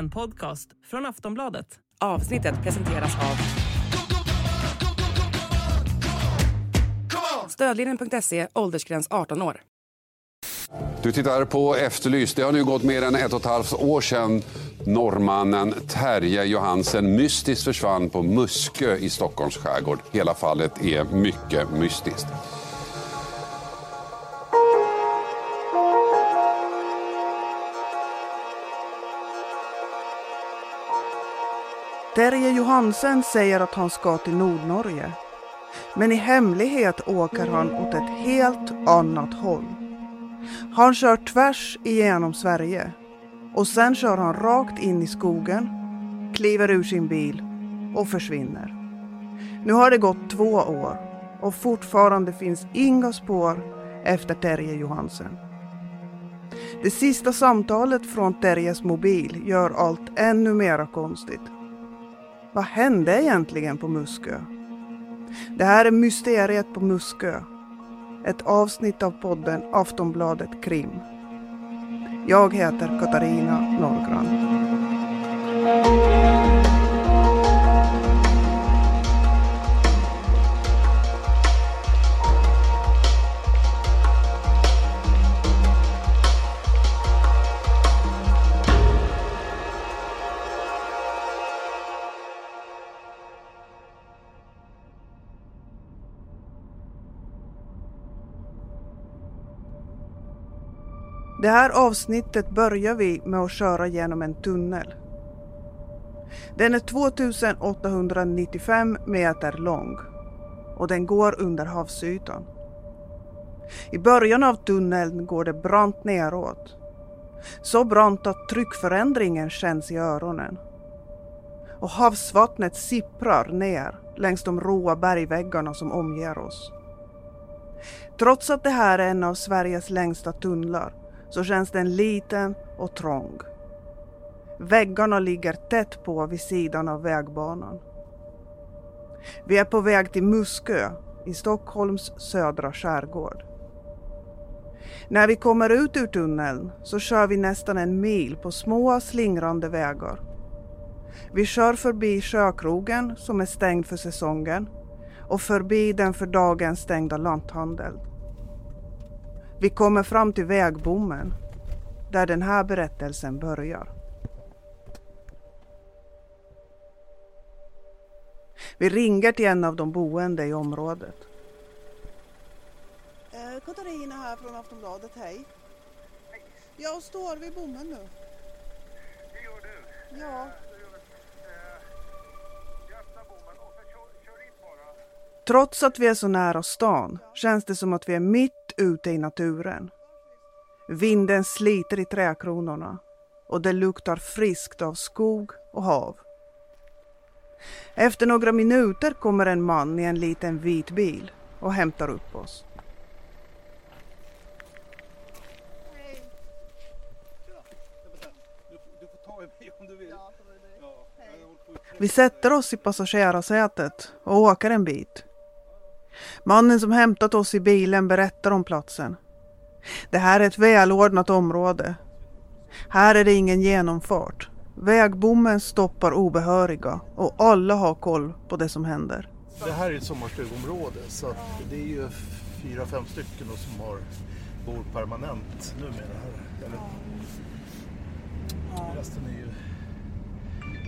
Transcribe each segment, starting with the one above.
En podcast från Aftonbladet. Avsnittet presenteras av Stödlinjen.se, åldersgräns 18 år. Du tittar på Efterlyst. Det har nu gått mer än ett och ett halvt år sedan norrmannen Terje Johansen mystiskt försvann på Muskö i Stockholms skärgård. Hela fallet är mycket mystiskt. Terje Johansen säger att han ska till Nordnorge. Men i hemlighet åker han åt ett helt annat håll. Han kör tvärs igenom Sverige och sen kör han rakt in i skogen, kliver ur sin bil och försvinner. Nu har det gått två år och fortfarande finns inga spår efter Terje Johansen. Det sista samtalet från Terjes mobil gör allt ännu mera konstigt. Vad hände egentligen på Muskö? Det här är Mysteriet på Muskö. Ett avsnitt av podden Aftonbladet Krim. Jag heter Katarina Norrgran. Det här avsnittet börjar vi med att köra genom en tunnel. Den är 2895 meter lång och den går under havsytan. I början av tunneln går det brant neråt. Så brant att tryckförändringen känns i öronen. Och havsvattnet sipprar ner längs de råa bergväggarna som omger oss. Trots att det här är en av Sveriges längsta tunnlar så känns den liten och trång. Väggarna ligger tätt på vid sidan av vägbanan. Vi är på väg till Muskö i Stockholms södra skärgård. När vi kommer ut ur tunneln så kör vi nästan en mil på små slingrande vägar. Vi kör förbi Sjökrogen som är stängd för säsongen och förbi den för dagen stängda lanthandeln. Vi kommer fram till vägbommen där den här berättelsen börjar. Vi ringer till en av de boende i området. Eh, Katarina här från Aftonbladet, hej. Hej. Jag står vid bommen nu. Det gör du. Ja. Eh, bara. Trots att vi är så nära stan känns det som att vi är mitt ute i naturen. Vinden sliter i trädkronorna och det luktar friskt av skog och hav. Efter några minuter kommer en man i en liten vit bil och hämtar upp oss. Vi sätter oss i passagerarsätet och åker en bit. Mannen som hämtat oss i bilen berättar om platsen. Det här är ett välordnat område. Här är det ingen genomfart. Vägbommen stoppar obehöriga och alla har koll på det som händer. Det här är ett sommarstugområde så att det är ju fyra, fem stycken som har, bor permanent numera här. Eller, Resten är ju...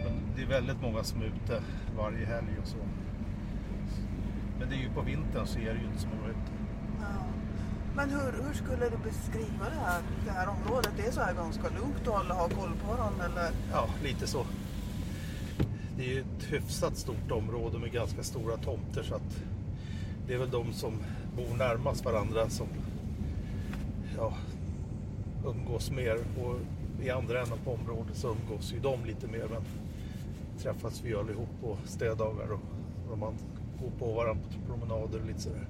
Men det är väldigt många som är ute varje helg och så. Men det är ju på vintern så är det ju inte så många ute. Men hur, hur skulle du beskriva det här, det här området? Det är så här ganska lugnt och alla har koll på varandra eller? Ja, lite så. Det är ju ett hyfsat stort område med ganska stora tomter så att det är väl de som bor närmast varandra som ja, umgås mer och i andra änden på området så umgås ju de lite mer men träffas vi allihop på städdagar och, man gå på varandra på promenader och lite sådär.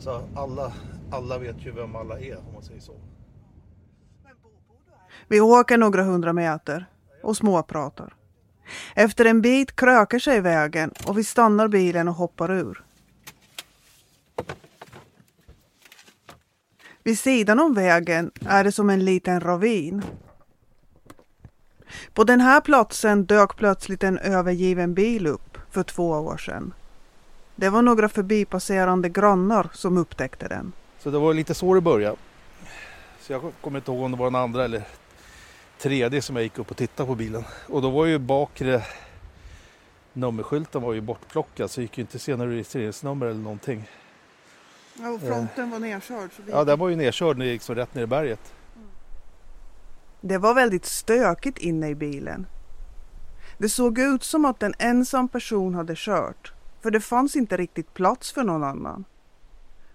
Så alla, alla vet ju vem alla är om man säger så. Vi åker några hundra meter och småpratar. Efter en bit krökar sig vägen och vi stannar bilen och hoppar ur. Vid sidan om vägen är det som en liten ravin. På den här platsen dök plötsligt en övergiven bil upp för två år sedan. Det var några förbipasserande grannar som upptäckte den. Så det var lite så det började. Så jag kommer inte ihåg om det var den andra eller tredje som jag gick upp och tittade på bilen. Och då var ju bakre nummerskylten var ju bortplockad så jag gick ju inte att se några registreringsnummer eller någonting. Ja, och fronten var nedkörd. Så. Ja, den var ju nedkörd när jag gick så rätt ner i berget. Det var väldigt stökigt inne i bilen. Det såg ut som att en ensam person hade kört, för det fanns inte riktigt plats för någon annan.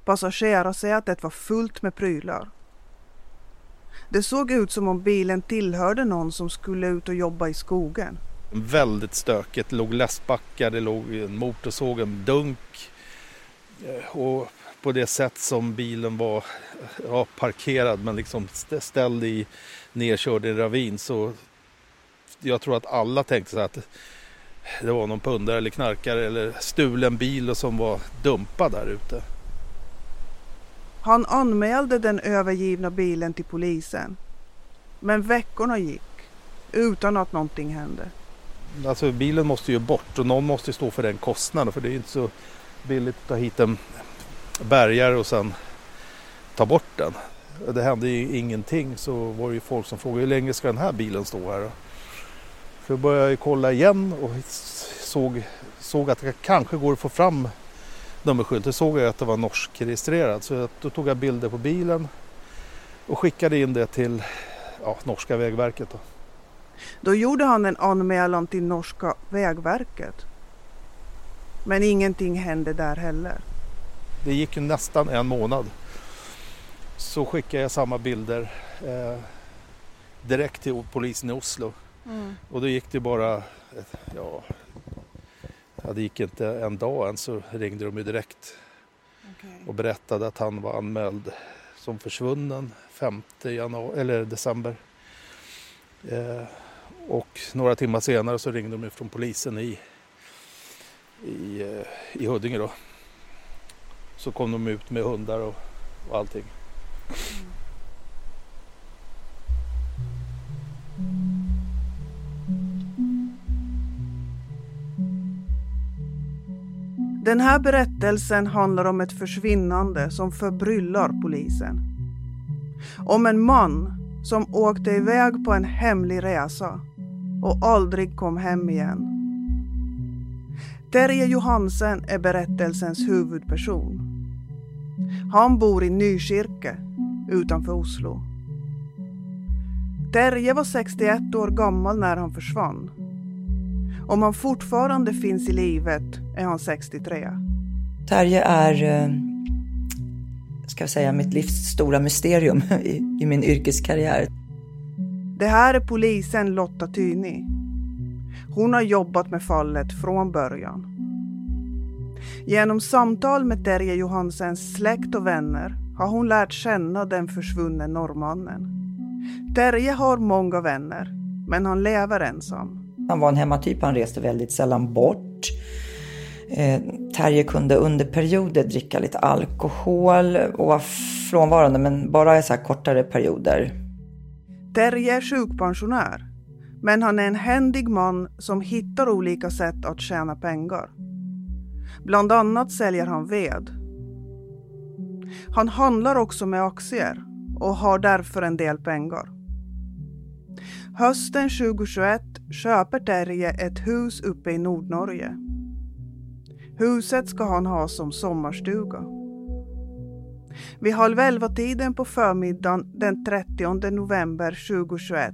Passagerarsätet var fullt med prylar. Det såg ut som om bilen tillhörde någon som skulle ut och jobba i skogen. Väldigt stökigt. Det låg läskbackar, det låg en motorsåg, en dunk. Eh, och på det sätt som bilen var eh, ja, parkerad men liksom ställd i nedkörd i en ravin så jag tror att alla tänkte så här att det var någon pundare eller knarkare eller stulen bil som var dumpad där ute. Han anmälde den övergivna bilen till polisen. Men veckorna gick utan att någonting hände. Alltså bilen måste ju bort och någon måste stå för den kostnaden för det är inte så billigt att ta hit en bärgare och sen ta bort den. Det hände ju ingenting så var det ju folk som frågade hur länge ska den här bilen stå här? Så jag började kolla igen och såg, såg att det kanske går att få fram nummerskylten. såg jag att det var norskregistrerad så då tog jag bilder på bilen och skickade in det till ja, norska vägverket. Då. Då gjorde han en anmälan till norska vägverket. Men ingenting hände där heller. Det gick ju nästan en månad. Så skickade jag samma bilder eh, direkt till polisen i Oslo. Och då gick det bara, ja, det gick inte en dag än så ringde de ju direkt och berättade att han var anmäld som försvunnen 5 januari, eller december. Eh, och några timmar senare så ringde de från polisen i, i, eh, i Huddinge då. Så kom de ut med hundar och, och allting. Den här berättelsen handlar om ett försvinnande som förbryllar polisen. Om en man som åkte iväg på en hemlig resa och aldrig kom hem igen. Terje Johansen är berättelsens huvudperson. Han bor i Nykirke utanför Oslo. Terje var 61 år gammal när han försvann. Om han fortfarande finns i livet är han 63. Terje är, eh, ska jag säga, mitt livs stora mysterium i, i min yrkeskarriär. Det här är polisen Lotta Tyni. Hon har jobbat med fallet från början. Genom samtal med Terje Johansens släkt och vänner har hon lärt känna den försvunne norrmannen. Terje har många vänner, men han lever ensam. Han var en hemmatyp, han reste väldigt sällan bort. Eh, Terje kunde under perioder dricka lite alkohol och var frånvarande, men bara i så här kortare perioder. Terje är sjukpensionär, men han är en händig man som hittar olika sätt att tjäna pengar. Bland annat säljer han ved. Han handlar också med aktier och har därför en del pengar. Hösten 2021 köper Terje ett hus uppe i Nordnorge. Huset ska han ha som sommarstuga. Vid halv elva-tiden på förmiddagen den 30 november 2021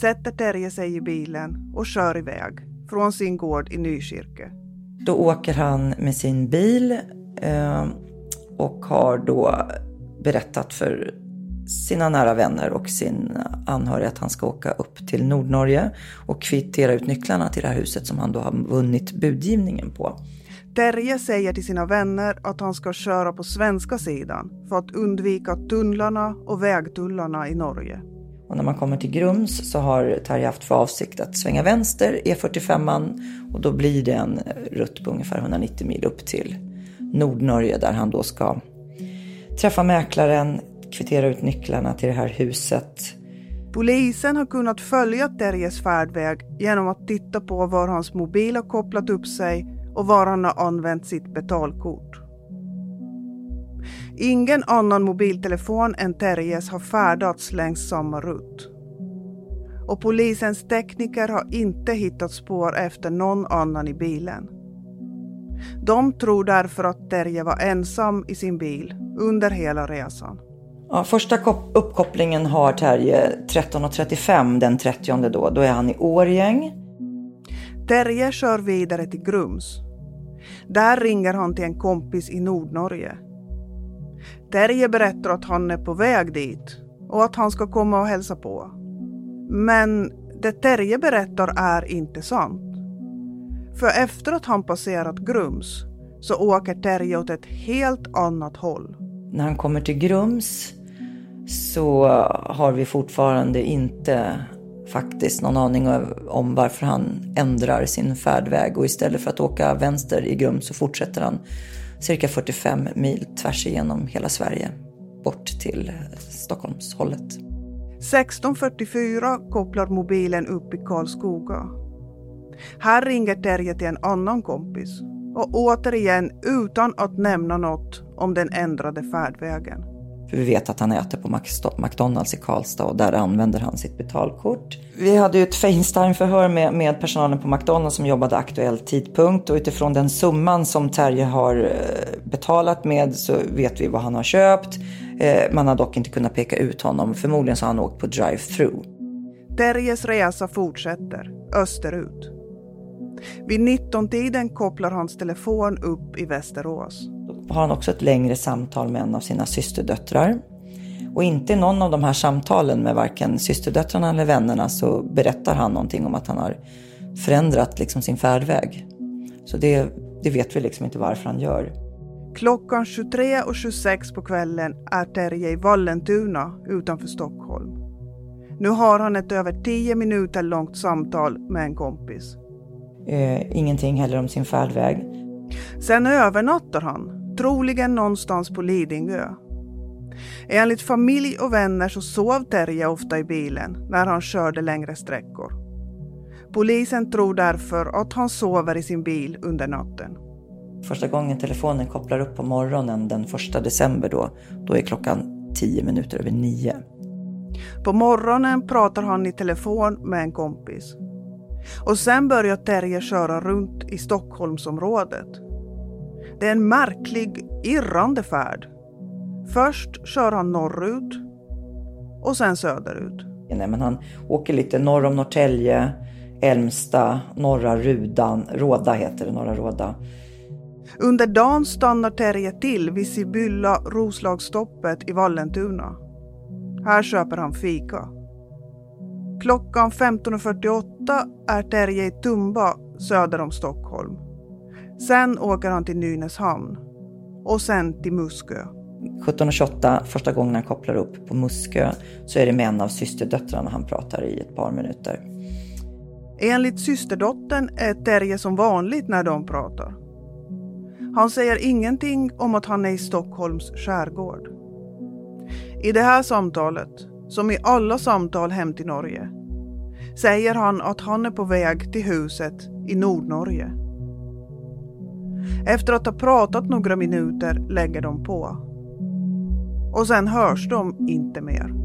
sätter Terje sig i bilen och kör iväg från sin gård i Nykirke. Då åker han med sin bil eh, och har då berättat för sina nära vänner och sin anhöriga att han ska åka upp till Nordnorge och kvittera ut nycklarna till det här huset som han då har vunnit budgivningen på. Terje säger till sina vänner att han ska köra på svenska sidan för att undvika tunnlarna och vägtullarna i Norge. Och när man kommer till Grums så har Terje haft för avsikt att svänga vänster E45 och då blir det en rutt på ungefär 190 mil upp till Nordnorge där han då ska träffa mäklaren, kvittera ut nycklarna till det här huset Polisen har kunnat följa Terjes färdväg genom att titta på var hans mobil har kopplat upp sig och var han har använt sitt betalkort. Ingen annan mobiltelefon än Terjes har färdats längs samma rutt. Och polisens tekniker har inte hittat spår efter någon annan i bilen. De tror därför att Terje var ensam i sin bil under hela resan. Ja, första uppkopplingen har Terje 13.35 den 30 då. Då är han i Årgäng. Terje kör vidare till Grums. Där ringer han till en kompis i Nordnorge. Terje berättar att han är på väg dit och att han ska komma och hälsa på. Men det Terje berättar är inte sant. För efter att han passerat Grums så åker Terje åt ett helt annat håll. När han kommer till Grums så har vi fortfarande inte faktiskt någon aning om varför han ändrar sin färdväg och istället för att åka vänster i Grum så fortsätter han cirka 45 mil tvärs igenom hela Sverige bort till Stockholmshållet. 16.44 kopplar mobilen upp i Karlskoga. Här ringer Terje till en annan kompis och återigen utan att nämna något om den ändrade färdvägen. För vi vet att han äter på McDonalds i Karlstad och där använder han sitt betalkort. Vi hade ju ett Facetime-förhör med, med personalen på McDonalds som jobbade aktuell tidpunkt och utifrån den summan som Terje har eh, betalat med så vet vi vad han har köpt. Eh, man har dock inte kunnat peka ut honom. Förmodligen så har han åkt på drive-through. Terjes resa fortsätter österut. Vid 19-tiden kopplar hans telefon upp i Västerås. Har han också ett längre samtal med en av sina systerdöttrar. Och inte i någon av de här samtalen med varken systerdöttrarna eller vännerna så berättar han någonting om att han har förändrat liksom sin färdväg. Så det, det vet vi liksom inte varför han gör. Klockan 23.26 på kvällen är Terje i Vallentuna utanför Stockholm. Nu har han ett över 10 minuter långt samtal med en kompis. Eh, ingenting heller om sin färdväg. Sen övernattar han, troligen någonstans på Lidingö. Enligt familj och vänner så sov Terje ofta i bilen när han körde längre sträckor. Polisen tror därför att han sover i sin bil under natten. Första gången telefonen kopplar upp på morgonen den första december då, då är klockan tio minuter över nio. På morgonen pratar han i telefon med en kompis. Och sen börjar Terje köra runt i Stockholmsområdet. Det är en märklig, irrande färd. Först kör han norrut och sen söderut. Nej, men han åker lite norr om Norrtälje, Älmsta, norra Rudan, Råda heter det, norra Råda. Under dagen stannar Terje till vid Sibylla Roslagsstoppet i Vallentuna. Här köper han fika. Klockan 15.48 är Terje i Tumba söder om Stockholm. Sen åker han till Nynäshamn och sen till Muskö. 17.28, första gången han kopplar upp på Muskö, så är det med en av systerdöttrarna han pratar i ett par minuter. Enligt systerdottern är Terje som vanligt när de pratar. Han säger ingenting om att han är i Stockholms skärgård. I det här samtalet, som i alla samtal hem till Norge, säger han att han är på väg till huset i Nordnorge. Efter att ha pratat några minuter lägger de på. Och sen hörs de inte mer.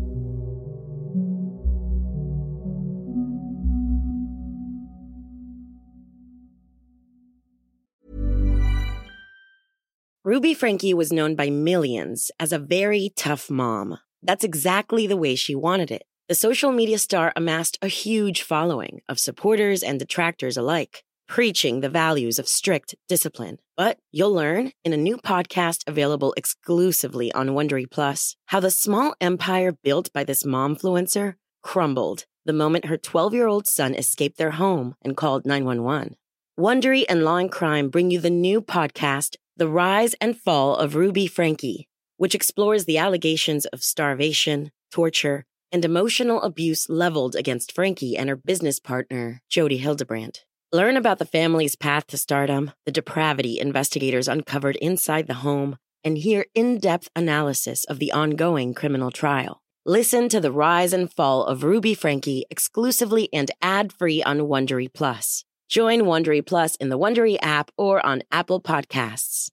Ruby Frankie was known by millions as a very tough mom. That's exactly the way she wanted it. The social media star amassed a huge following of supporters and detractors alike, preaching the values of strict discipline. But you'll learn in a new podcast available exclusively on Wondery Plus how the small empire built by this momfluencer crumbled the moment her 12 year old son escaped their home and called 911. Wondery and Law and Crime bring you the new podcast, The Rise and Fall of Ruby Frankie, which explores the allegations of starvation, torture, and emotional abuse leveled against Frankie and her business partner, Jody Hildebrandt. Learn about the family's path to stardom, the depravity investigators uncovered inside the home, and hear in depth analysis of the ongoing criminal trial. Listen to the rise and fall of Ruby Frankie exclusively and ad-free on Wondery Plus. Join Wondery Plus in the Wondery app or on Apple Podcasts.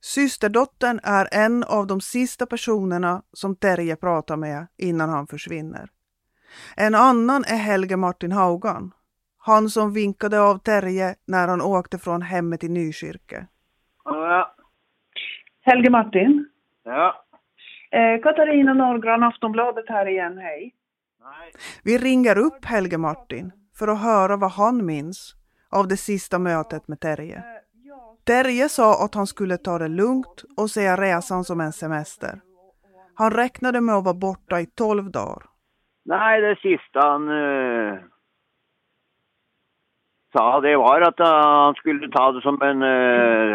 Systerdottern är en av de sista personerna som Terje pratar med innan han försvinner. En annan är Helge Martin Haugan. Han som vinkade av Terje när han åkte från hemmet i Nykyrke. Ja. Helge Martin. Ja. Eh, Katarina Norrgran, Aftonbladet här igen, hej. Nej. Vi ringer upp Helge Martin för att höra vad han minns av det sista mötet med Terje. Terje sa att han skulle ta det lugnt och se resan som en semester. Han räknade med att vara borta i tolv dagar. Nej, det sista han uh, sa det var att eh, han skulle ta det som en... Uh,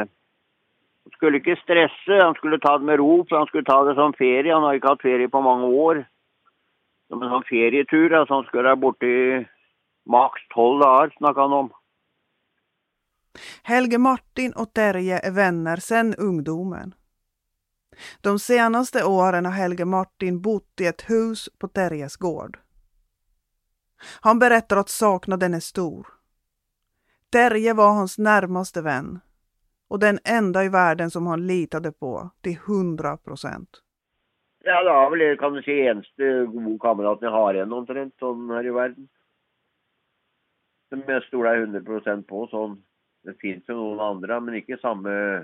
han skulle inte stressa, han skulle ta det med ro, för han skulle ta det som ferie. Han har inte haft ferie på många år. Som en sån ferietur, alltså han skulle vara borta i max 12 dagar, snackade han om. Helge Martin och Terje är vänner sedan ungdomen. De senaste åren har Helge Martin bott i ett hus på Terjes gård. Han berättar att saknaden är stor. Terje var hans närmaste vän och den enda i världen som han litade på till hundra procent. Ja, det är väl kan du säga eneste gode kameraten jag har en omtrent sånn i världen. Som jag stoler 100 procent på. sån. Det finns ju några andra, men inte samma...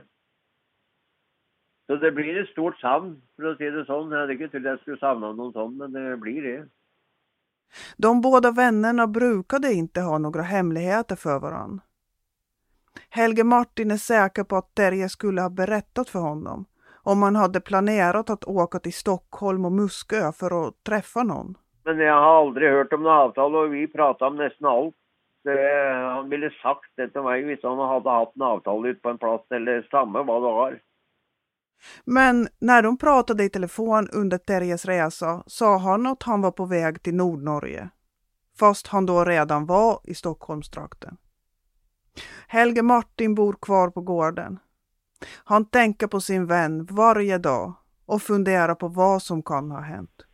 Så det blir ett stort savn, för att säga det sånn. Jag hade inte trott jag skulle savna någon sån, men det blir det. De båda vännerna brukade inte ha några hemligheter för varann. Helge Martin är säker på att Terje skulle ha berättat för honom om han hade planerat att åka till Stockholm och Muskö för att träffa någon. Men jag har aldrig hört om något avtal och vi pratade om nästan allt. Det, han ville sagt det till mig om han hade haft en avtal ute på en plats eller samma vad det var. Men när de pratade i telefon under Terjes resa sa han att han var på väg till Nordnorge. Fast han då redan var i Stockholmstrakten. Helge Martin bor kvar på gården. Han tänker på sin vän varje dag och funderar på vad som kan ha hänt.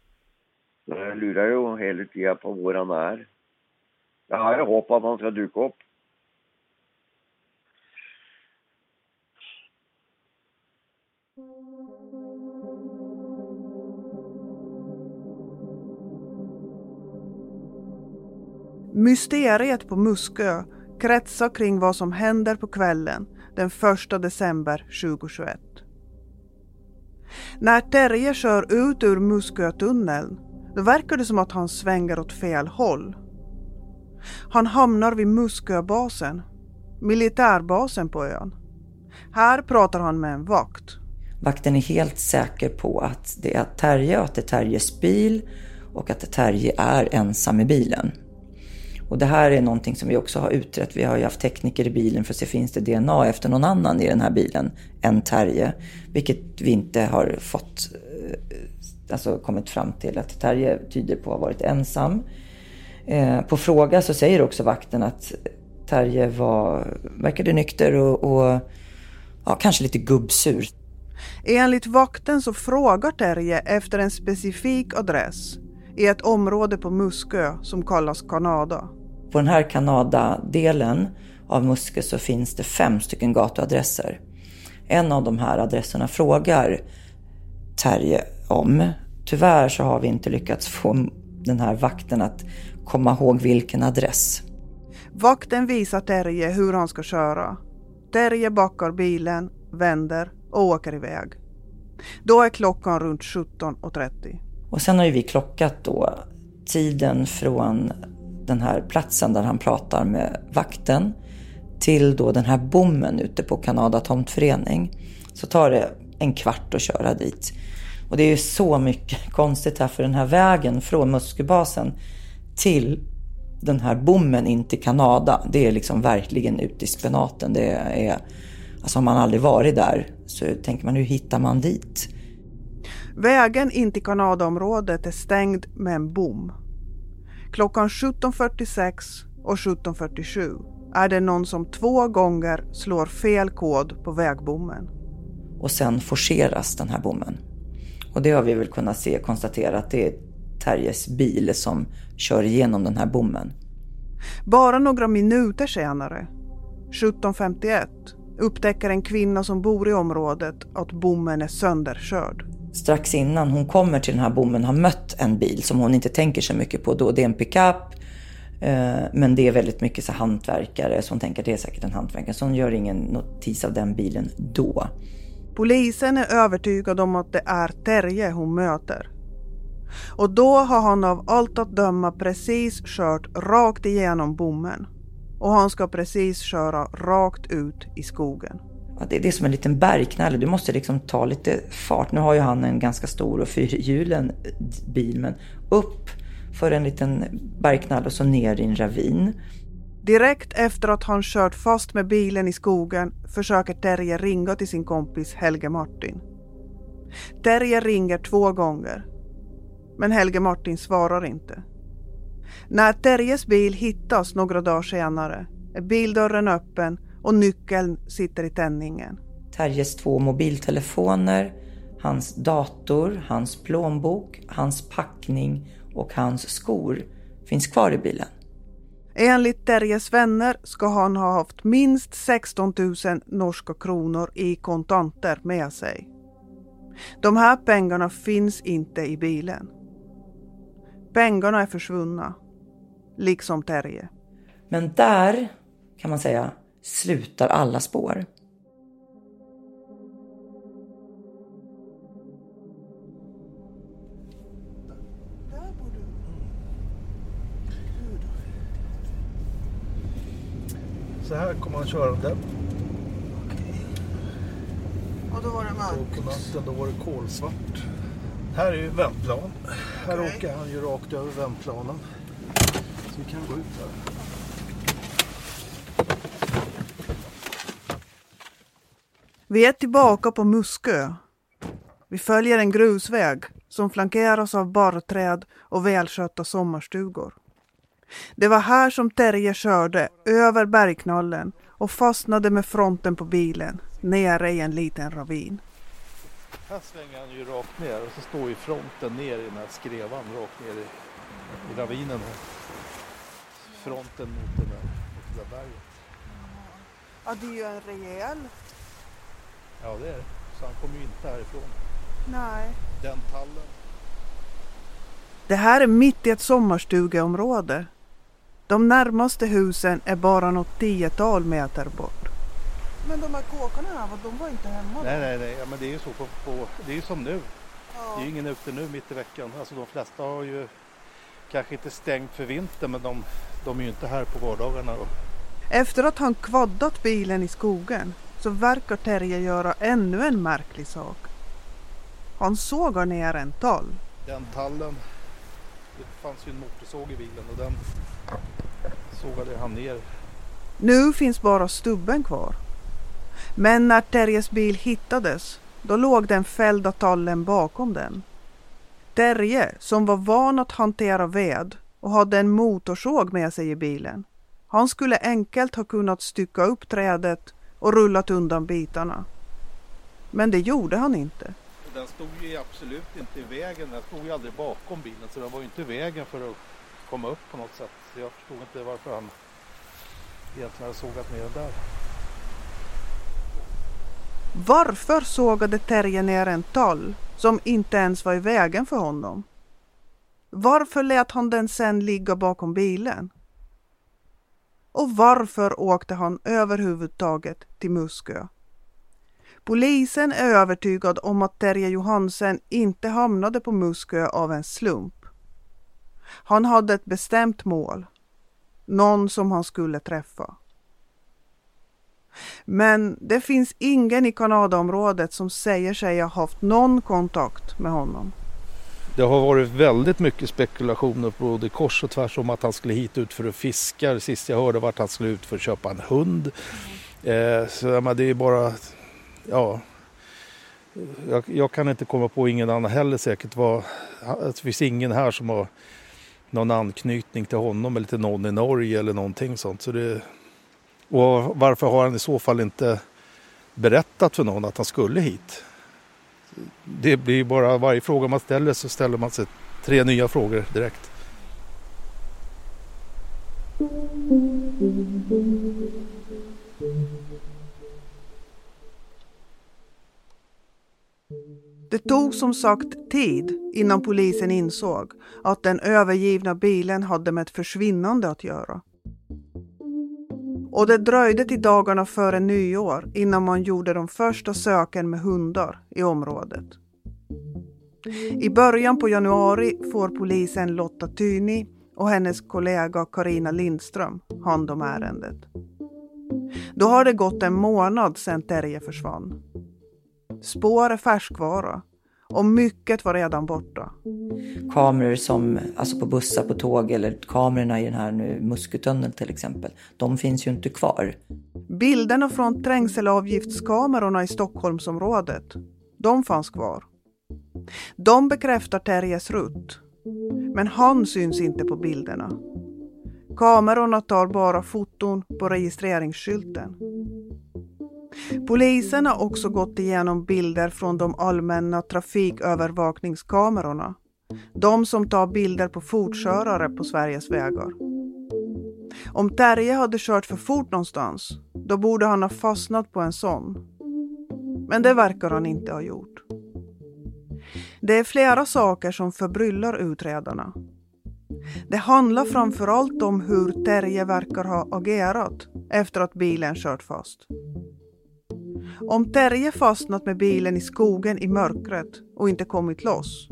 Jag lurar ju hela tiden på var han är. Jag har hopp att han ska dyka upp. Mysteriet på Muskö kretsar kring vad som händer på kvällen den 1 december 2021. När Terje kör ut ur Muskötunneln då verkar det som att han svänger åt fel håll. Han hamnar vid Musköbasen, militärbasen på ön. Här pratar han med en vakt. Vakten är helt säker på att det är Terje och att det är Terjes bil och att Terje är ensam i bilen. Och det här är någonting som vi också har utrett. Vi har ju haft tekniker i bilen för att se finns det DNA efter någon annan i den här bilen än Terje. Vilket vi inte har fått, eh, alltså kommit fram till att Terje tyder på att ha varit ensam. Eh, på fråga så säger också vakten att Terje var, verkade nykter och, och ja, kanske lite gubbsur. Enligt vakten så frågar Terje efter en specifik adress i ett område på Muskö som kallas Kanada. På den här Kanada-delen av Muskö så finns det fem stycken gatuadresser. En av de här adresserna frågar Terje om. Tyvärr så har vi inte lyckats få den här vakten att komma ihåg vilken adress. Vakten visar Terje hur han ska köra. Terje backar bilen, vänder och åker iväg. Då är klockan runt 17.30. Och sen har ju vi klockat då tiden från den här platsen där han pratar med vakten till då den här bommen ute på Kanada tomtförening. Så tar det en kvart att köra dit. Och det är ju så mycket konstigt här för den här vägen från Musköbasen till den här bommen in till Kanada. Det är liksom verkligen ute i spenaten. Det är, alltså har man aldrig varit där så tänker man hur hittar man dit? Vägen in till Kanadaområdet är stängd med en bom. Klockan 17.46 och 17.47 är det någon som två gånger slår fel kod på vägbommen. och sen forceras den här bommen. Och det har vi väl kunnat se, konstatera att det är Terjes bil som kör igenom den här bommen. Bara några minuter senare, 17.51, upptäcker en kvinna som bor i området att bommen är sönderkörd. Strax innan hon kommer till den här bommen har mött en bil som hon inte tänker så mycket på då. Det är en pickup, eh, men det är väldigt mycket så hantverkare som tänker att det är säkert en hantverkare. Så hon gör ingen notis av den bilen då. Polisen är övertygad om att det är Terje hon möter. Och då har han av allt att döma precis kört rakt igenom bommen. Och han ska precis köra rakt ut i skogen. Det är som en liten bergknalle. Du måste liksom ta lite fart. Nu har ju han en ganska stor och fyrhjulen bil, men upp för en liten bergknalle och så ner i en ravin. Direkt efter att han kört fast med bilen i skogen försöker Terje ringa till sin kompis Helge Martin. Terje ringer två gånger. Men Helge Martin svarar inte. När Terjes bil hittas några dagar senare är bildörren öppen och nyckeln sitter i tändningen. Terjes två mobiltelefoner, hans dator, hans plånbok, hans packning och hans skor finns kvar i bilen. Enligt Terjes vänner ska han ha haft minst 16 000 norska kronor i kontanter med sig. De här pengarna finns inte i bilen. Pengarna är försvunna, liksom Terje. Men där kan man säga slutar alla spår. Så här kommer han körande. Och då var det Och på natten då var det kolsvart. Här är ju vändplan. Här åker han ju rakt över vändplanen. Så vi kan gå ut här. Vi är tillbaka på Muskö. Vi följer en grusväg som flankeras av barrträd och välskötta sommarstugor. Det var här som Terje körde över bergknallen och fastnade med fronten på bilen nere i en liten ravin. Här svänger han ju rakt ner och så står ju fronten ner i den här skrevan rakt ner i, i ravinen här. Fronten mot det där, mot det där berget. Ja, det är ju en rejäl... Ja det är det. Så han kommer ju inte härifrån. Nej. Den tallen. Det här är mitt i ett sommarstugeområde. De närmaste husen är bara något tiotal meter bort. Men de här kåkarna här, de var inte hemma Nej nej nej, ja, men det är ju så på, på det är ju som nu. Det är ju ingen ute nu mitt i veckan. Alltså de flesta har ju kanske inte stängt för vintern men de, de är ju inte här på vardagarna då. Efter att han kvaddat bilen i skogen så verkar Terje göra ännu en märklig sak. Han sågar ner en tall. Den tallen, det fanns ju en motorsåg i bilen och den sågade han ner. Nu finns bara stubben kvar. Men när Terjes bil hittades, då låg den fällda tallen bakom den. Terje, som var van att hantera ved och hade en motorsåg med sig i bilen, han skulle enkelt ha kunnat stycka upp trädet och rullat undan bitarna. Men det gjorde han inte. Den stod ju absolut inte i vägen, den stod ju aldrig bakom bilen så den var ju inte i vägen för att komma upp på något sätt. Jag förstod inte varför han egentligen hade sågat ner den där. Varför sågade Terje ner en tall som inte ens var i vägen för honom? Varför lät han den sen ligga bakom bilen? Och varför åkte han överhuvudtaget till Muskö? Polisen är övertygad om att Terje Johansen inte hamnade på Muskö av en slump. Han hade ett bestämt mål. Någon som han skulle träffa. Men det finns ingen i Kanadaområdet som säger sig ha haft någon kontakt med honom. Det har varit väldigt mycket spekulationer på både kors och tvärs om att han skulle hit ut för att fiska. Sist jag hörde var att han skulle ut för att köpa en hund. Eh, så men det är bara, ja. Jag, jag kan inte komma på ingen annan heller säkert. Vad, det finns ingen här som har någon anknytning till honom eller till någon i Norge eller någonting sånt. Så det, och varför har han i så fall inte berättat för någon att han skulle hit. Det blir bara varje fråga man ställer så ställer man sig tre nya frågor direkt. Det tog som sagt tid innan polisen insåg att den övergivna bilen hade med ett försvinnande att göra. Och det dröjde till dagarna före nyår innan man gjorde de första söken med hundar i området. I början på januari får polisen Lotta Tyni och hennes kollega Karina Lindström hand om ärendet. Då har det gått en månad sedan Terje försvann. Spår är färskvara och mycket var redan borta. Kameror som, alltså på bussar, på tåg eller kamerorna i den här nu Muskötunneln till exempel, de finns ju inte kvar. Bilderna från trängselavgiftskamerorna i Stockholmsområdet, de fanns kvar. De bekräftar Terjes rutt, men han syns inte på bilderna. Kamerorna tar bara foton på registreringsskylten. Polisen har också gått igenom bilder från de allmänna trafikövervakningskamerorna. De som tar bilder på fortkörare på Sveriges vägar. Om Terje hade kört för fort någonstans, då borde han ha fastnat på en sån. Men det verkar han inte ha gjort. Det är flera saker som förbryllar utredarna. Det handlar framförallt om hur Terje verkar ha agerat efter att bilen kört fast. Om Terje fastnat med bilen i skogen i mörkret och inte kommit loss,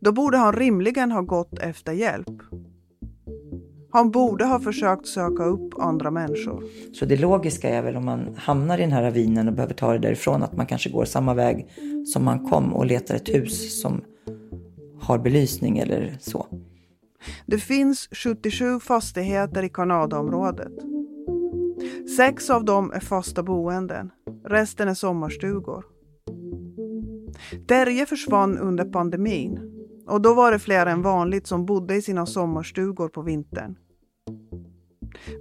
då borde han rimligen ha gått efter hjälp. Han borde ha försökt söka upp andra människor. Så det logiska är väl om man hamnar i den här ravinen och behöver ta det därifrån att man kanske går samma väg som man kom och letar ett hus som har belysning eller så. Det finns 77 fastigheter i Kanadaområdet. Sex av dem är fasta boenden, resten är sommarstugor. Terje försvann under pandemin och då var det fler än vanligt som bodde i sina sommarstugor på vintern.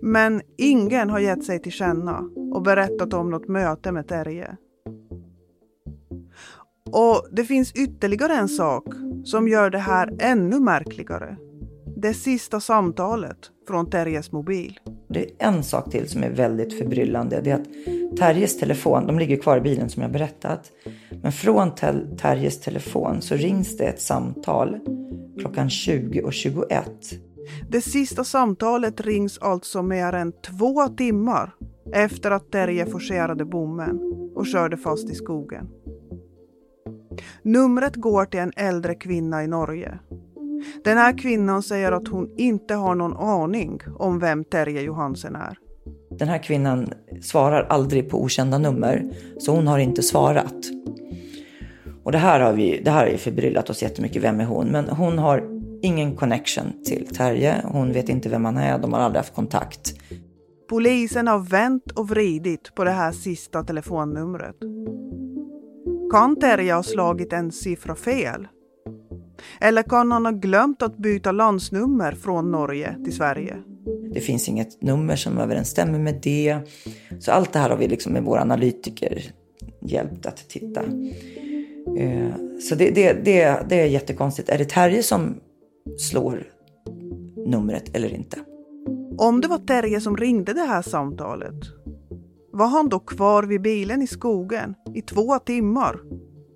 Men ingen har gett sig till känna och berättat om något möte med Terje. Och det finns ytterligare en sak som gör det här ännu märkligare. Det sista samtalet från Terjes mobil. Det är en sak till som är väldigt förbryllande. Det är att Terjes telefon, de ligger kvar i bilen som jag berättat. Men från Terjes telefon så rings det ett samtal klockan 20.21. Det sista samtalet rings alltså mer än två timmar efter att Terje forcerade bommen och körde fast i skogen. Numret går till en äldre kvinna i Norge. Den här kvinnan säger att hon inte har någon aning om vem Terje Johansen är. Den här kvinnan svarar aldrig på okända nummer, så hon har inte svarat. Och det här har vi, det här har förbryllat oss jättemycket. Vem är hon? Men hon har ingen connection till Terje. Hon vet inte vem han är. De har aldrig haft kontakt. Polisen har vänt och vridit på det här sista telefonnumret. Kan Terje ha slagit en siffra fel? Eller kan han ha glömt att byta landsnummer från Norge till Sverige? Det finns inget nummer som överensstämmer med det. Så allt det här har vi liksom med våra analytiker hjälpt att titta. Eh, så det, det, det, det är jättekonstigt. Är det Terje som slår numret eller inte? Om det var Terje som ringde det här samtalet, var han då kvar vid bilen i skogen i två timmar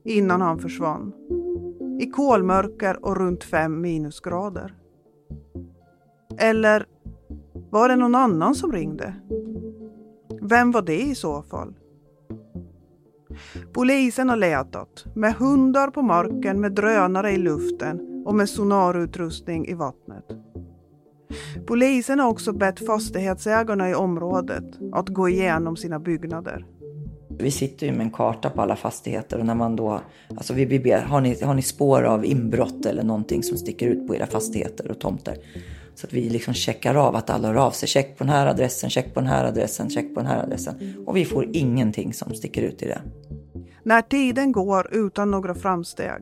innan han försvann? I kolmörker och runt fem minusgrader. Eller var det någon annan som ringde? Vem var det i så fall? Polisen har letat med hundar på marken, med drönare i luften och med sonarutrustning i vattnet. Polisen har också bett fastighetsägarna i området att gå igenom sina byggnader. Vi sitter ju med en karta på alla fastigheter och när man då, alltså vi ber, har ni, har ni spår av inbrott eller någonting som sticker ut på era fastigheter och tomter? Så att vi liksom checkar av att alla hör av sig. Check på den här adressen, check på den här adressen, check på den här adressen. Och vi får ingenting som sticker ut i det. När tiden går utan några framsteg,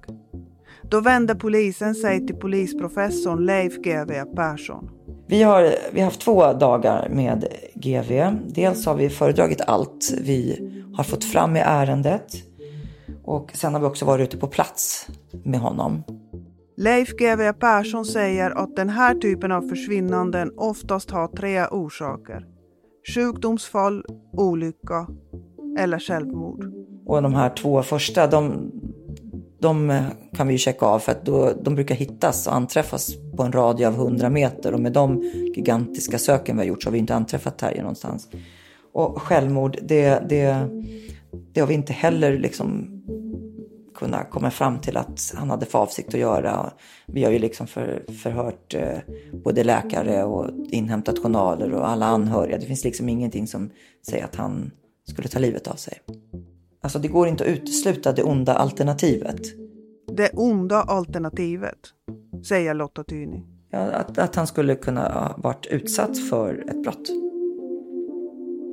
då vänder polisen sig till polisprofessorn Leif GW Persson. Vi har, vi har haft två dagar med GV. Dels har vi föredragit allt. Vi har fått fram i ärendet. Och sen har vi också varit ute på plats med honom. Leif GW Persson säger att den här typen av försvinnanden oftast har tre orsaker. Sjukdomsfall, olycka eller självmord. Och de här två första, de, de kan vi ju checka av för att då, de brukar hittas och anträffas på en radie av 100 meter och med de gigantiska söken vi har gjort så har vi inte anträffat Terje någonstans. Och självmord, det, det, det har vi inte heller liksom kunnat komma fram till att han hade för avsikt att göra. Vi har ju liksom för, förhört eh, både läkare och inhämtat journaler och alla anhöriga. Det finns liksom ingenting som säger att han skulle ta livet av sig. Alltså det går inte att utesluta det onda alternativet. Det onda alternativet, säger Lotta Tyni. Ja, att, att han skulle kunna ha varit utsatt för ett brott.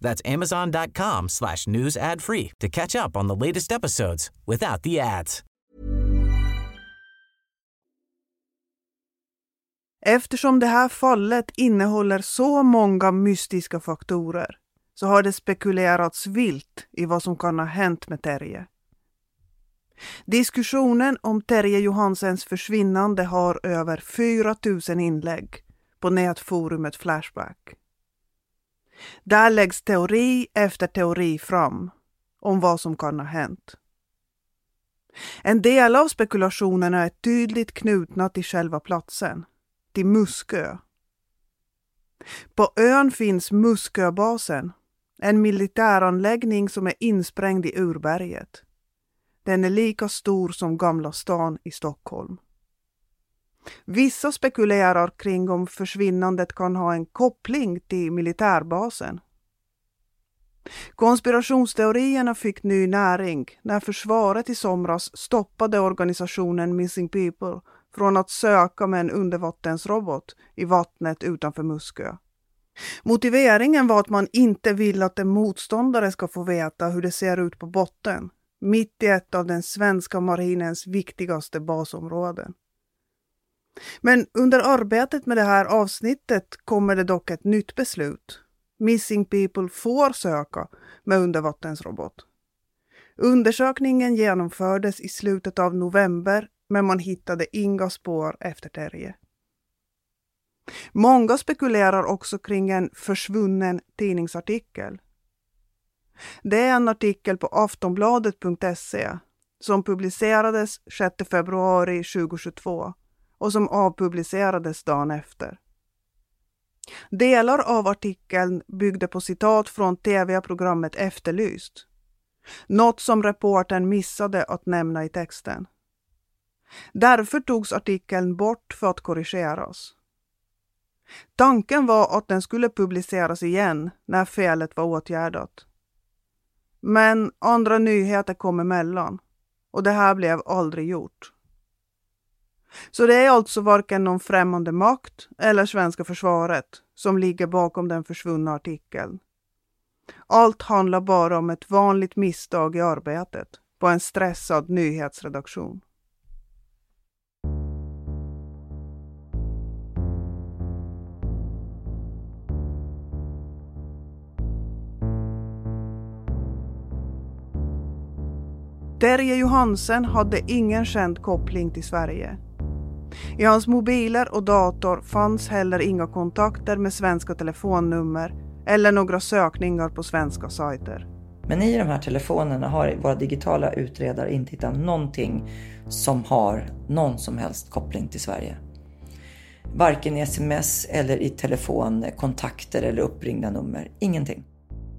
That's amazon.com slash news ad free to catch up on the latest episodes without the ads. Eftersom det här fallet innehåller så många mystiska faktorer så har det spekulerats vilt i vad som kan ha hänt med Terje. Diskussionen om Terje Johansens försvinnande har över 4 000 inlägg på nätforumet Flashback. Där läggs teori efter teori fram om vad som kan ha hänt. En del av spekulationerna är tydligt knutna till själva platsen, till Muskö. På ön finns Musköbasen, en militäranläggning som är insprängd i urberget. Den är lika stor som Gamla stan i Stockholm. Vissa spekulerar kring om försvinnandet kan ha en koppling till militärbasen. Konspirationsteorierna fick ny näring när försvaret i somras stoppade organisationen Missing People från att söka med en undervattensrobot i vattnet utanför Muskö. Motiveringen var att man inte vill att en motståndare ska få veta hur det ser ut på botten, mitt i ett av den svenska marinens viktigaste basområden. Men under arbetet med det här avsnittet kommer det dock ett nytt beslut. Missing People får söka med undervattensrobot. Undersökningen genomfördes i slutet av november men man hittade inga spår efter Terje. Många spekulerar också kring en försvunnen tidningsartikel. Det är en artikel på aftonbladet.se som publicerades 6 februari 2022 och som avpublicerades dagen efter. Delar av artikeln byggde på citat från tv-programmet Efterlyst. Något som reportern missade att nämna i texten. Därför togs artikeln bort för att korrigeras. Tanken var att den skulle publiceras igen när felet var åtgärdat. Men andra nyheter kom emellan och det här blev aldrig gjort. Så det är alltså varken någon främmande makt eller svenska försvaret som ligger bakom den försvunna artikeln. Allt handlar bara om ett vanligt misstag i arbetet på en stressad nyhetsredaktion. Terje Johansen hade ingen känd koppling till Sverige. I hans mobiler och dator fanns heller inga kontakter med svenska telefonnummer eller några sökningar på svenska sajter. Men i de här telefonerna har våra digitala utredare inte hittat någonting som har någon som helst koppling till Sverige. Varken i sms eller i telefon, kontakter eller uppringda nummer. Ingenting.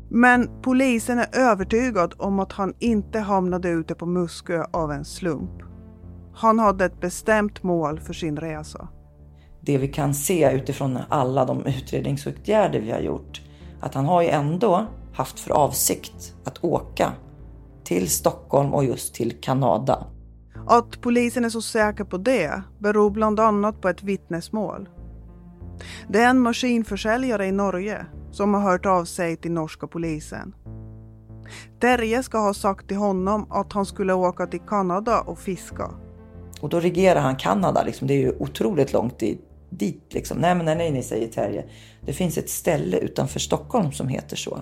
Men polisen är övertygad om att han inte hamnade ute på Muskö av en slump. Han hade ett bestämt mål för sin resa. Det vi kan se utifrån alla de utredningsåtgärder vi har gjort, att han har ju ändå haft för avsikt att åka till Stockholm och just till Kanada. Att polisen är så säker på det beror bland annat på ett vittnesmål. Det är en maskinförsäljare i Norge som har hört av sig till norska polisen. Terje ska ha sagt till honom att han skulle åka till Kanada och fiska. Och då regerar han Kanada, liksom. det är ju otroligt långt dit. Liksom. Nej, men nej, nej, nej, säger Terje. Det finns ett ställe utanför Stockholm som heter så.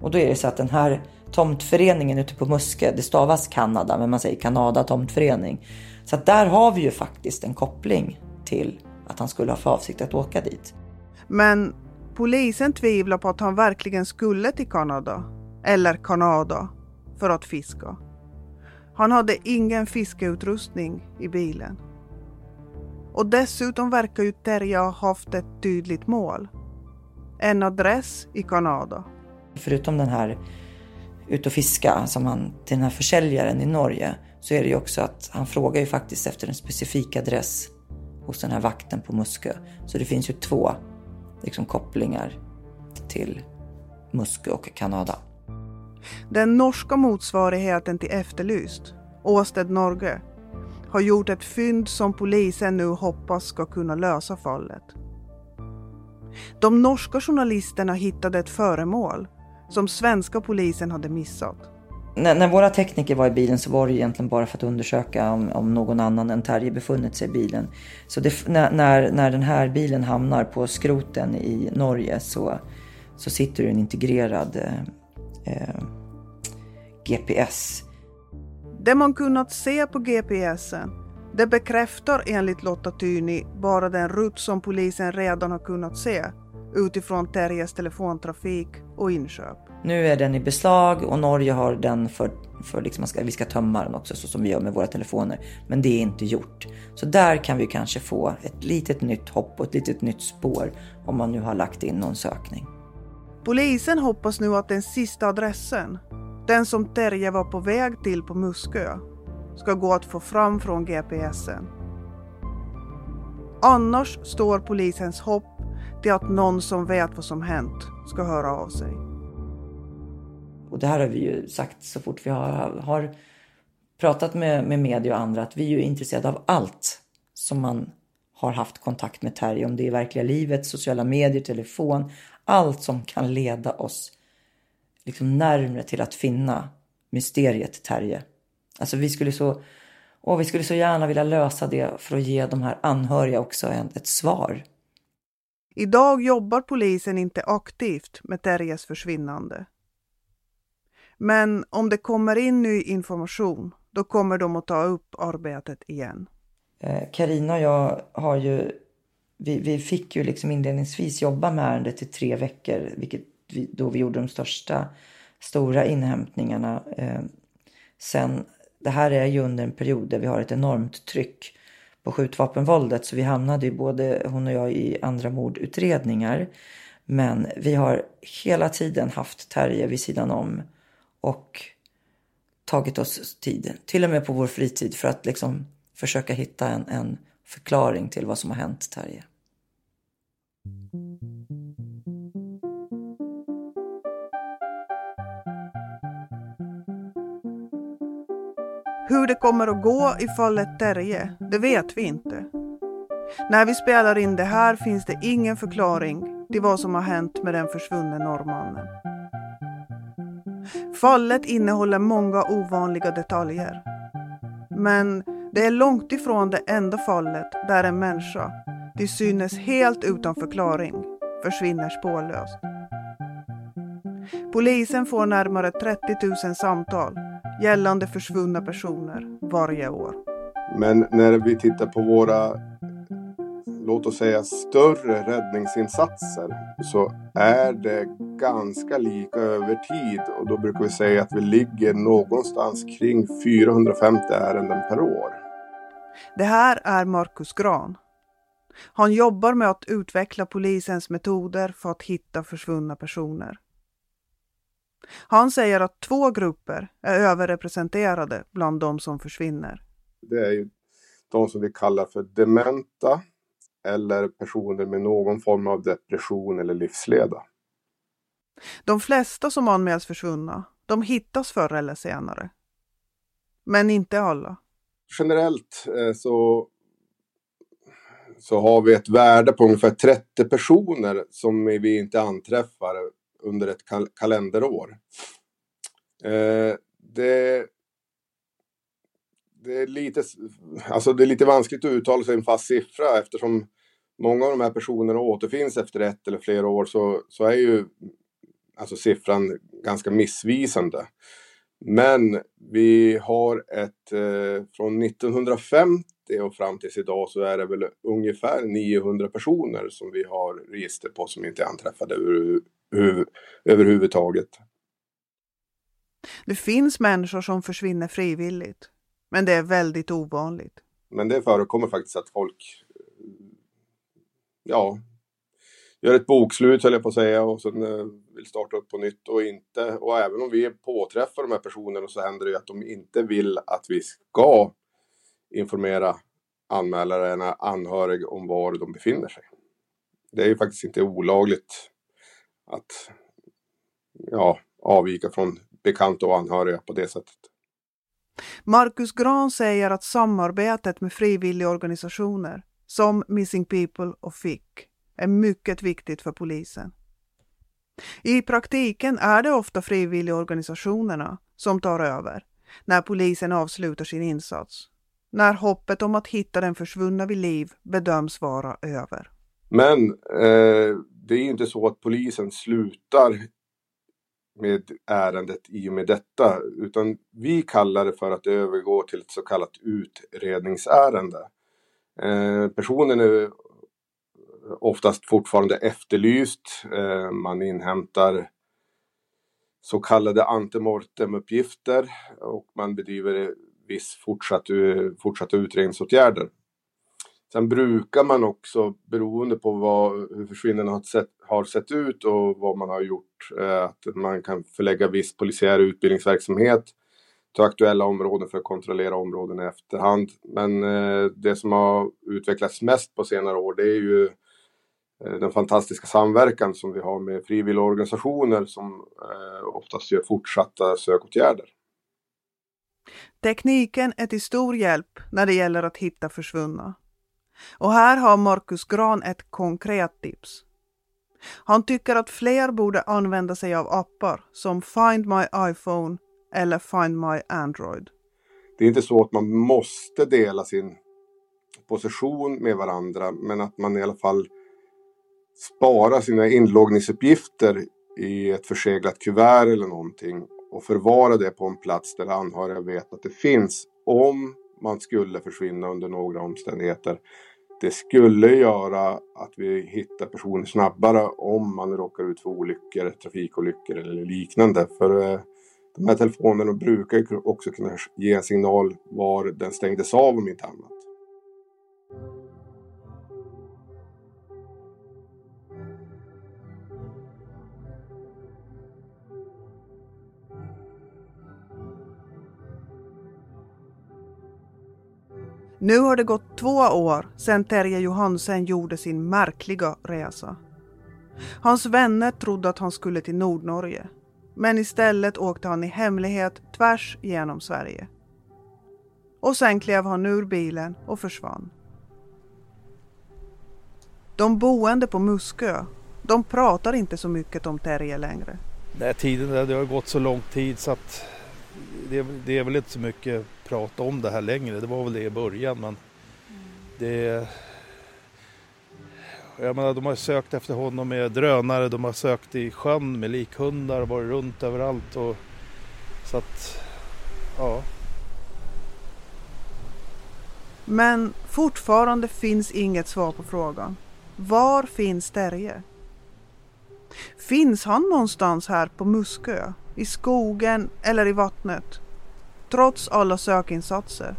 Och då är det så att den här tomtföreningen ute på Muskö, det stavas Kanada, men man säger Kanada tomtförening. Så att där har vi ju faktiskt en koppling till att han skulle ha för avsikt att åka dit. Men polisen tvivlar på att han verkligen skulle till Kanada, eller Kanada, för att fiska. Han hade ingen fiskeutrustning i bilen. Och dessutom verkar ju Terje ha haft ett tydligt mål. En adress i Kanada. Förutom den här ut och fiska som han till den här försäljaren i Norge så är det ju också att han frågar ju faktiskt efter en specifik adress hos den här vakten på Muskö. Så det finns ju två liksom, kopplingar till Muskö och Kanada. Den norska motsvarigheten till Efterlyst, Åsted Norge, har gjort ett fynd som polisen nu hoppas ska kunna lösa fallet. De norska journalisterna hittade ett föremål som svenska polisen hade missat. När, när, våra tekniker var i bilen så var det egentligen bara för att undersöka om, om någon annan än Terje befunnit sig i bilen. Så det, när, när, den här bilen hamnar på skroten i Norge så, så sitter det en integrerad eh, eh, GPS. Det man kunnat se på GPSen det bekräftar enligt Lotta Tyni bara den rutt som polisen redan har kunnat se utifrån Terjes telefontrafik och inköp. Nu är den i beslag och Norge har den för, för liksom att vi ska tömma den också så som vi gör med våra telefoner. Men det är inte gjort. Så där kan vi kanske få ett litet nytt hopp och ett litet nytt spår om man nu har lagt in någon sökning. Polisen hoppas nu att den sista adressen, den som Terje var på väg till på Muskö, ska gå att få fram från GPSen. Annars står polisens hopp till att någon som vet vad som hänt ska höra av sig. Och det här har vi ju sagt så fort vi har, har pratat med, med media och andra att vi är ju intresserade av allt som man har haft kontakt med Terje. Om det är verkliga livet, sociala medier, telefon. Allt som kan leda oss liksom närmre till att finna mysteriet Terje. Alltså vi skulle så, och vi skulle så gärna vilja lösa det för att ge de här anhöriga också ett, ett svar. Idag jobbar polisen inte aktivt med Terjes försvinnande. Men om det kommer in ny information, då kommer de att ta upp arbetet igen. Karina eh, och jag har ju, vi, vi fick ju liksom inledningsvis jobba med ärendet i tre veckor, vilket vi, då vi gjorde de största, stora inhämtningarna. Eh, sen, det här är ju under en period där vi har ett enormt tryck på skjutvapenvåldet så vi hamnade ju både hon och jag i andra mordutredningar. Men vi har hela tiden haft Terje vid sidan om och tagit oss tid, till och med på vår fritid, för att liksom försöka hitta en, en förklaring till vad som har hänt Terje. Hur det kommer att gå i fallet Terje, det vet vi inte. När vi spelar in det här finns det ingen förklaring till vad som har hänt med den försvunne norrmannen. Fallet innehåller många ovanliga detaljer. Men det är långt ifrån det enda fallet där en människa, till synes helt utan förklaring, försvinner spårlöst. Polisen får närmare 30 000 samtal gällande försvunna personer varje år. Men när vi tittar på våra, låt oss säga större räddningsinsatser så är det ganska lika över tid och då brukar vi säga att vi ligger någonstans kring 450 ärenden per år. Det här är Markus Gran. Han jobbar med att utveckla polisens metoder för att hitta försvunna personer. Han säger att två grupper är överrepresenterade bland de som försvinner. Det är ju de som vi kallar för dementa eller personer med någon form av depression eller livsleda. De flesta som anmäls försvunna, de hittas förr eller senare. Men inte alla. generellt eh, så, så har vi ett värde på ungefär 30 personer som vi inte anträffar under ett kal kalenderår. Eh, det, det, är lite, alltså det är lite vanskligt att uttala sig en fast siffra eftersom många av de här personerna återfinns efter ett eller flera år så, så är ju alltså siffran ganska missvisande. Men vi har ett, eh, från 1950 och fram tills idag så är det väl ungefär 900 personer som vi har register på som inte är anträffade över, över, överhuvudtaget. Det finns människor som försvinner frivilligt, men det är väldigt ovanligt. Men det förekommer faktiskt att folk ja, gör ett bokslut höll jag på att säga och sen eh, vill starta upp på nytt och inte. Och även om vi påträffar de här personerna så händer det ju att de inte vill att vi ska informera anmälaren, anhörig om var de befinner sig. Det är ju faktiskt inte olagligt att ja, avvika från bekanta och anhöriga på det sättet. Marcus Gran säger att samarbetet med frivilligorganisationer som Missing People och FIC är mycket viktigt för polisen. I praktiken är det ofta frivilligorganisationerna som tar över när polisen avslutar sin insats. När hoppet om att hitta den försvunna vid liv bedöms vara över. Men eh, det är inte så att polisen slutar med ärendet i och med detta, utan vi kallar det för att övergå till ett så kallat utredningsärende. Eh, personen är oftast fortfarande efterlyst. Eh, man inhämtar så kallade antemortemuppgifter och man bedriver viss fortsatt, eh, fortsatta utredningsåtgärder. Sen brukar man också, beroende på vad, hur försvinnandena har sett, har sett ut och vad man har gjort, eh, att man kan förlägga viss polisiär utbildningsverksamhet till aktuella områden för att kontrollera områden i efterhand. Men det som har utvecklats mest på senare år det är ju eh, den fantastiska samverkan som vi har med frivilliga organisationer som eh, oftast gör fortsatta sökåtgärder. Tekniken är till stor hjälp när det gäller att hitta försvunna. Och här har Marcus Gran ett konkret tips. Han tycker att fler borde använda sig av appar som Find My iPhone eller Find My Android. Det är inte så att man måste dela sin position med varandra men att man i alla fall spara sina inloggningsuppgifter i ett förseglat kuvert eller någonting och förvara det på en plats där anhöriga vet att det finns om man skulle försvinna under några omständigheter. Det skulle göra att vi hittar personer snabbare om man råkar ut för olyckor, trafikolyckor eller liknande. För eh, de här telefonerna brukar också kunna ge en signal var den stängdes av om inte annat. Nu har det gått två år sedan Terje Johansen gjorde sin märkliga resa. Hans vänner trodde att han skulle till Nordnorge men istället åkte han i hemlighet tvärs genom Sverige. Och sen klev han ur bilen och försvann. De boende på Muskö, de pratar inte så mycket om Terje längre. Nej, tiden det har gått så lång tid så att det, det, är väl inte så mycket prat om det här längre. Det var väl det i början men det jag menar, de har sökt efter honom med drönare, de har sökt i sjön med likhundar, varit runt överallt. Och, så att, ja. Men fortfarande finns inget svar på frågan. Var finns Terje? Finns han någonstans här på Muskö? I skogen eller i vattnet? Trots alla sökinsatser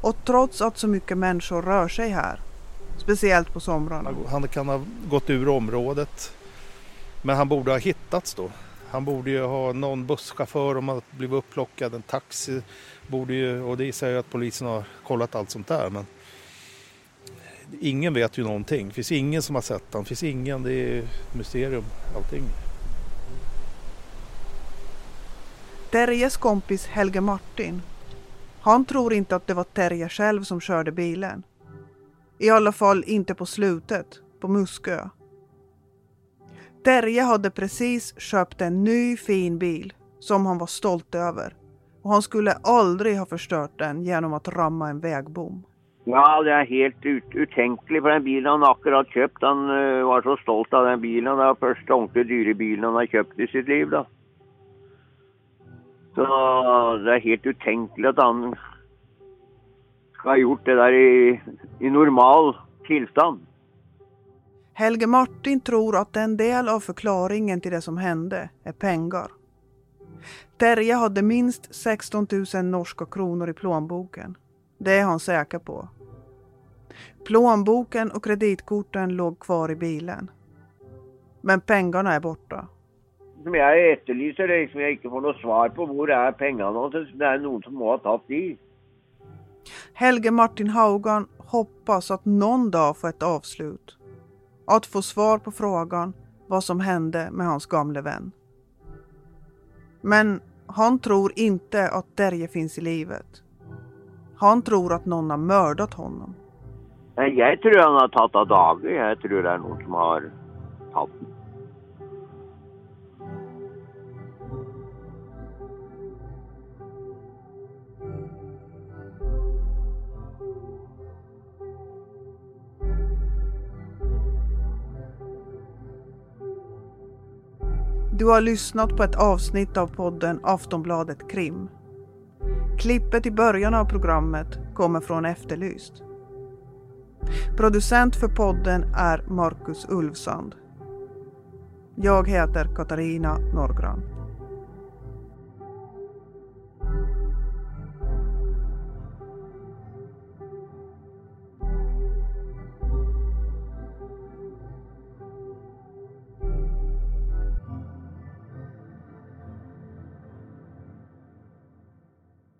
och trots att så mycket människor rör sig här Speciellt på somrarna. Han kan ha gått ur området. Men han borde ha hittats då. Han borde ju ha någon busschaufför om han blivit upplockad, en taxi. Borde ju, och det säger att polisen har kollat allt sånt där. Men ingen vet ju någonting. Det finns ingen som har sett honom. Det finns ingen, det är mysterium allting. Terjes kompis Helge Martin. Han tror inte att det var Terje själv som körde bilen. I alla fall inte på slutet, på Muskö. Terje hade precis köpt en ny fin bil som han var stolt över och han skulle aldrig ha förstört den genom att ramma en vägbom. Ja, alltså, det är helt ut, utenkelig den bilen han akkurat köpt. Han uh, eh, var så stolt av den bilen. Det var första ordentligt dyra bilen han har köpt i sitt liv. Då. Så det är helt utenkelig att han ska ha gjort det där i, i normal tillstånd. Helge Martin tror att en del av förklaringen till det som hände är pengar. Terje hade minst 16 000 norska kronor i plånboken. Det är han säker på. Plånboken och kreditkorten låg kvar i bilen. Men pengarna är borta. Som jag efterlyser, det som jag inte får något svar på, var är pengarna? Det är någon som har tagit de. Helge Martin Haugan hoppas att någon dag få ett avslut. Att få svar på frågan vad som hände med hans gamle vän. Men han tror inte att Terje finns i livet. Han tror att någon har mördat honom. Jag tror han har tagit av dagen. Jag tror det är någon som har tagit Du har lyssnat på ett avsnitt av podden Aftonbladet Krim. Klippet i början av programmet kommer från Efterlyst. Producent för podden är Marcus Ulfsand. Jag heter Katarina Norgran.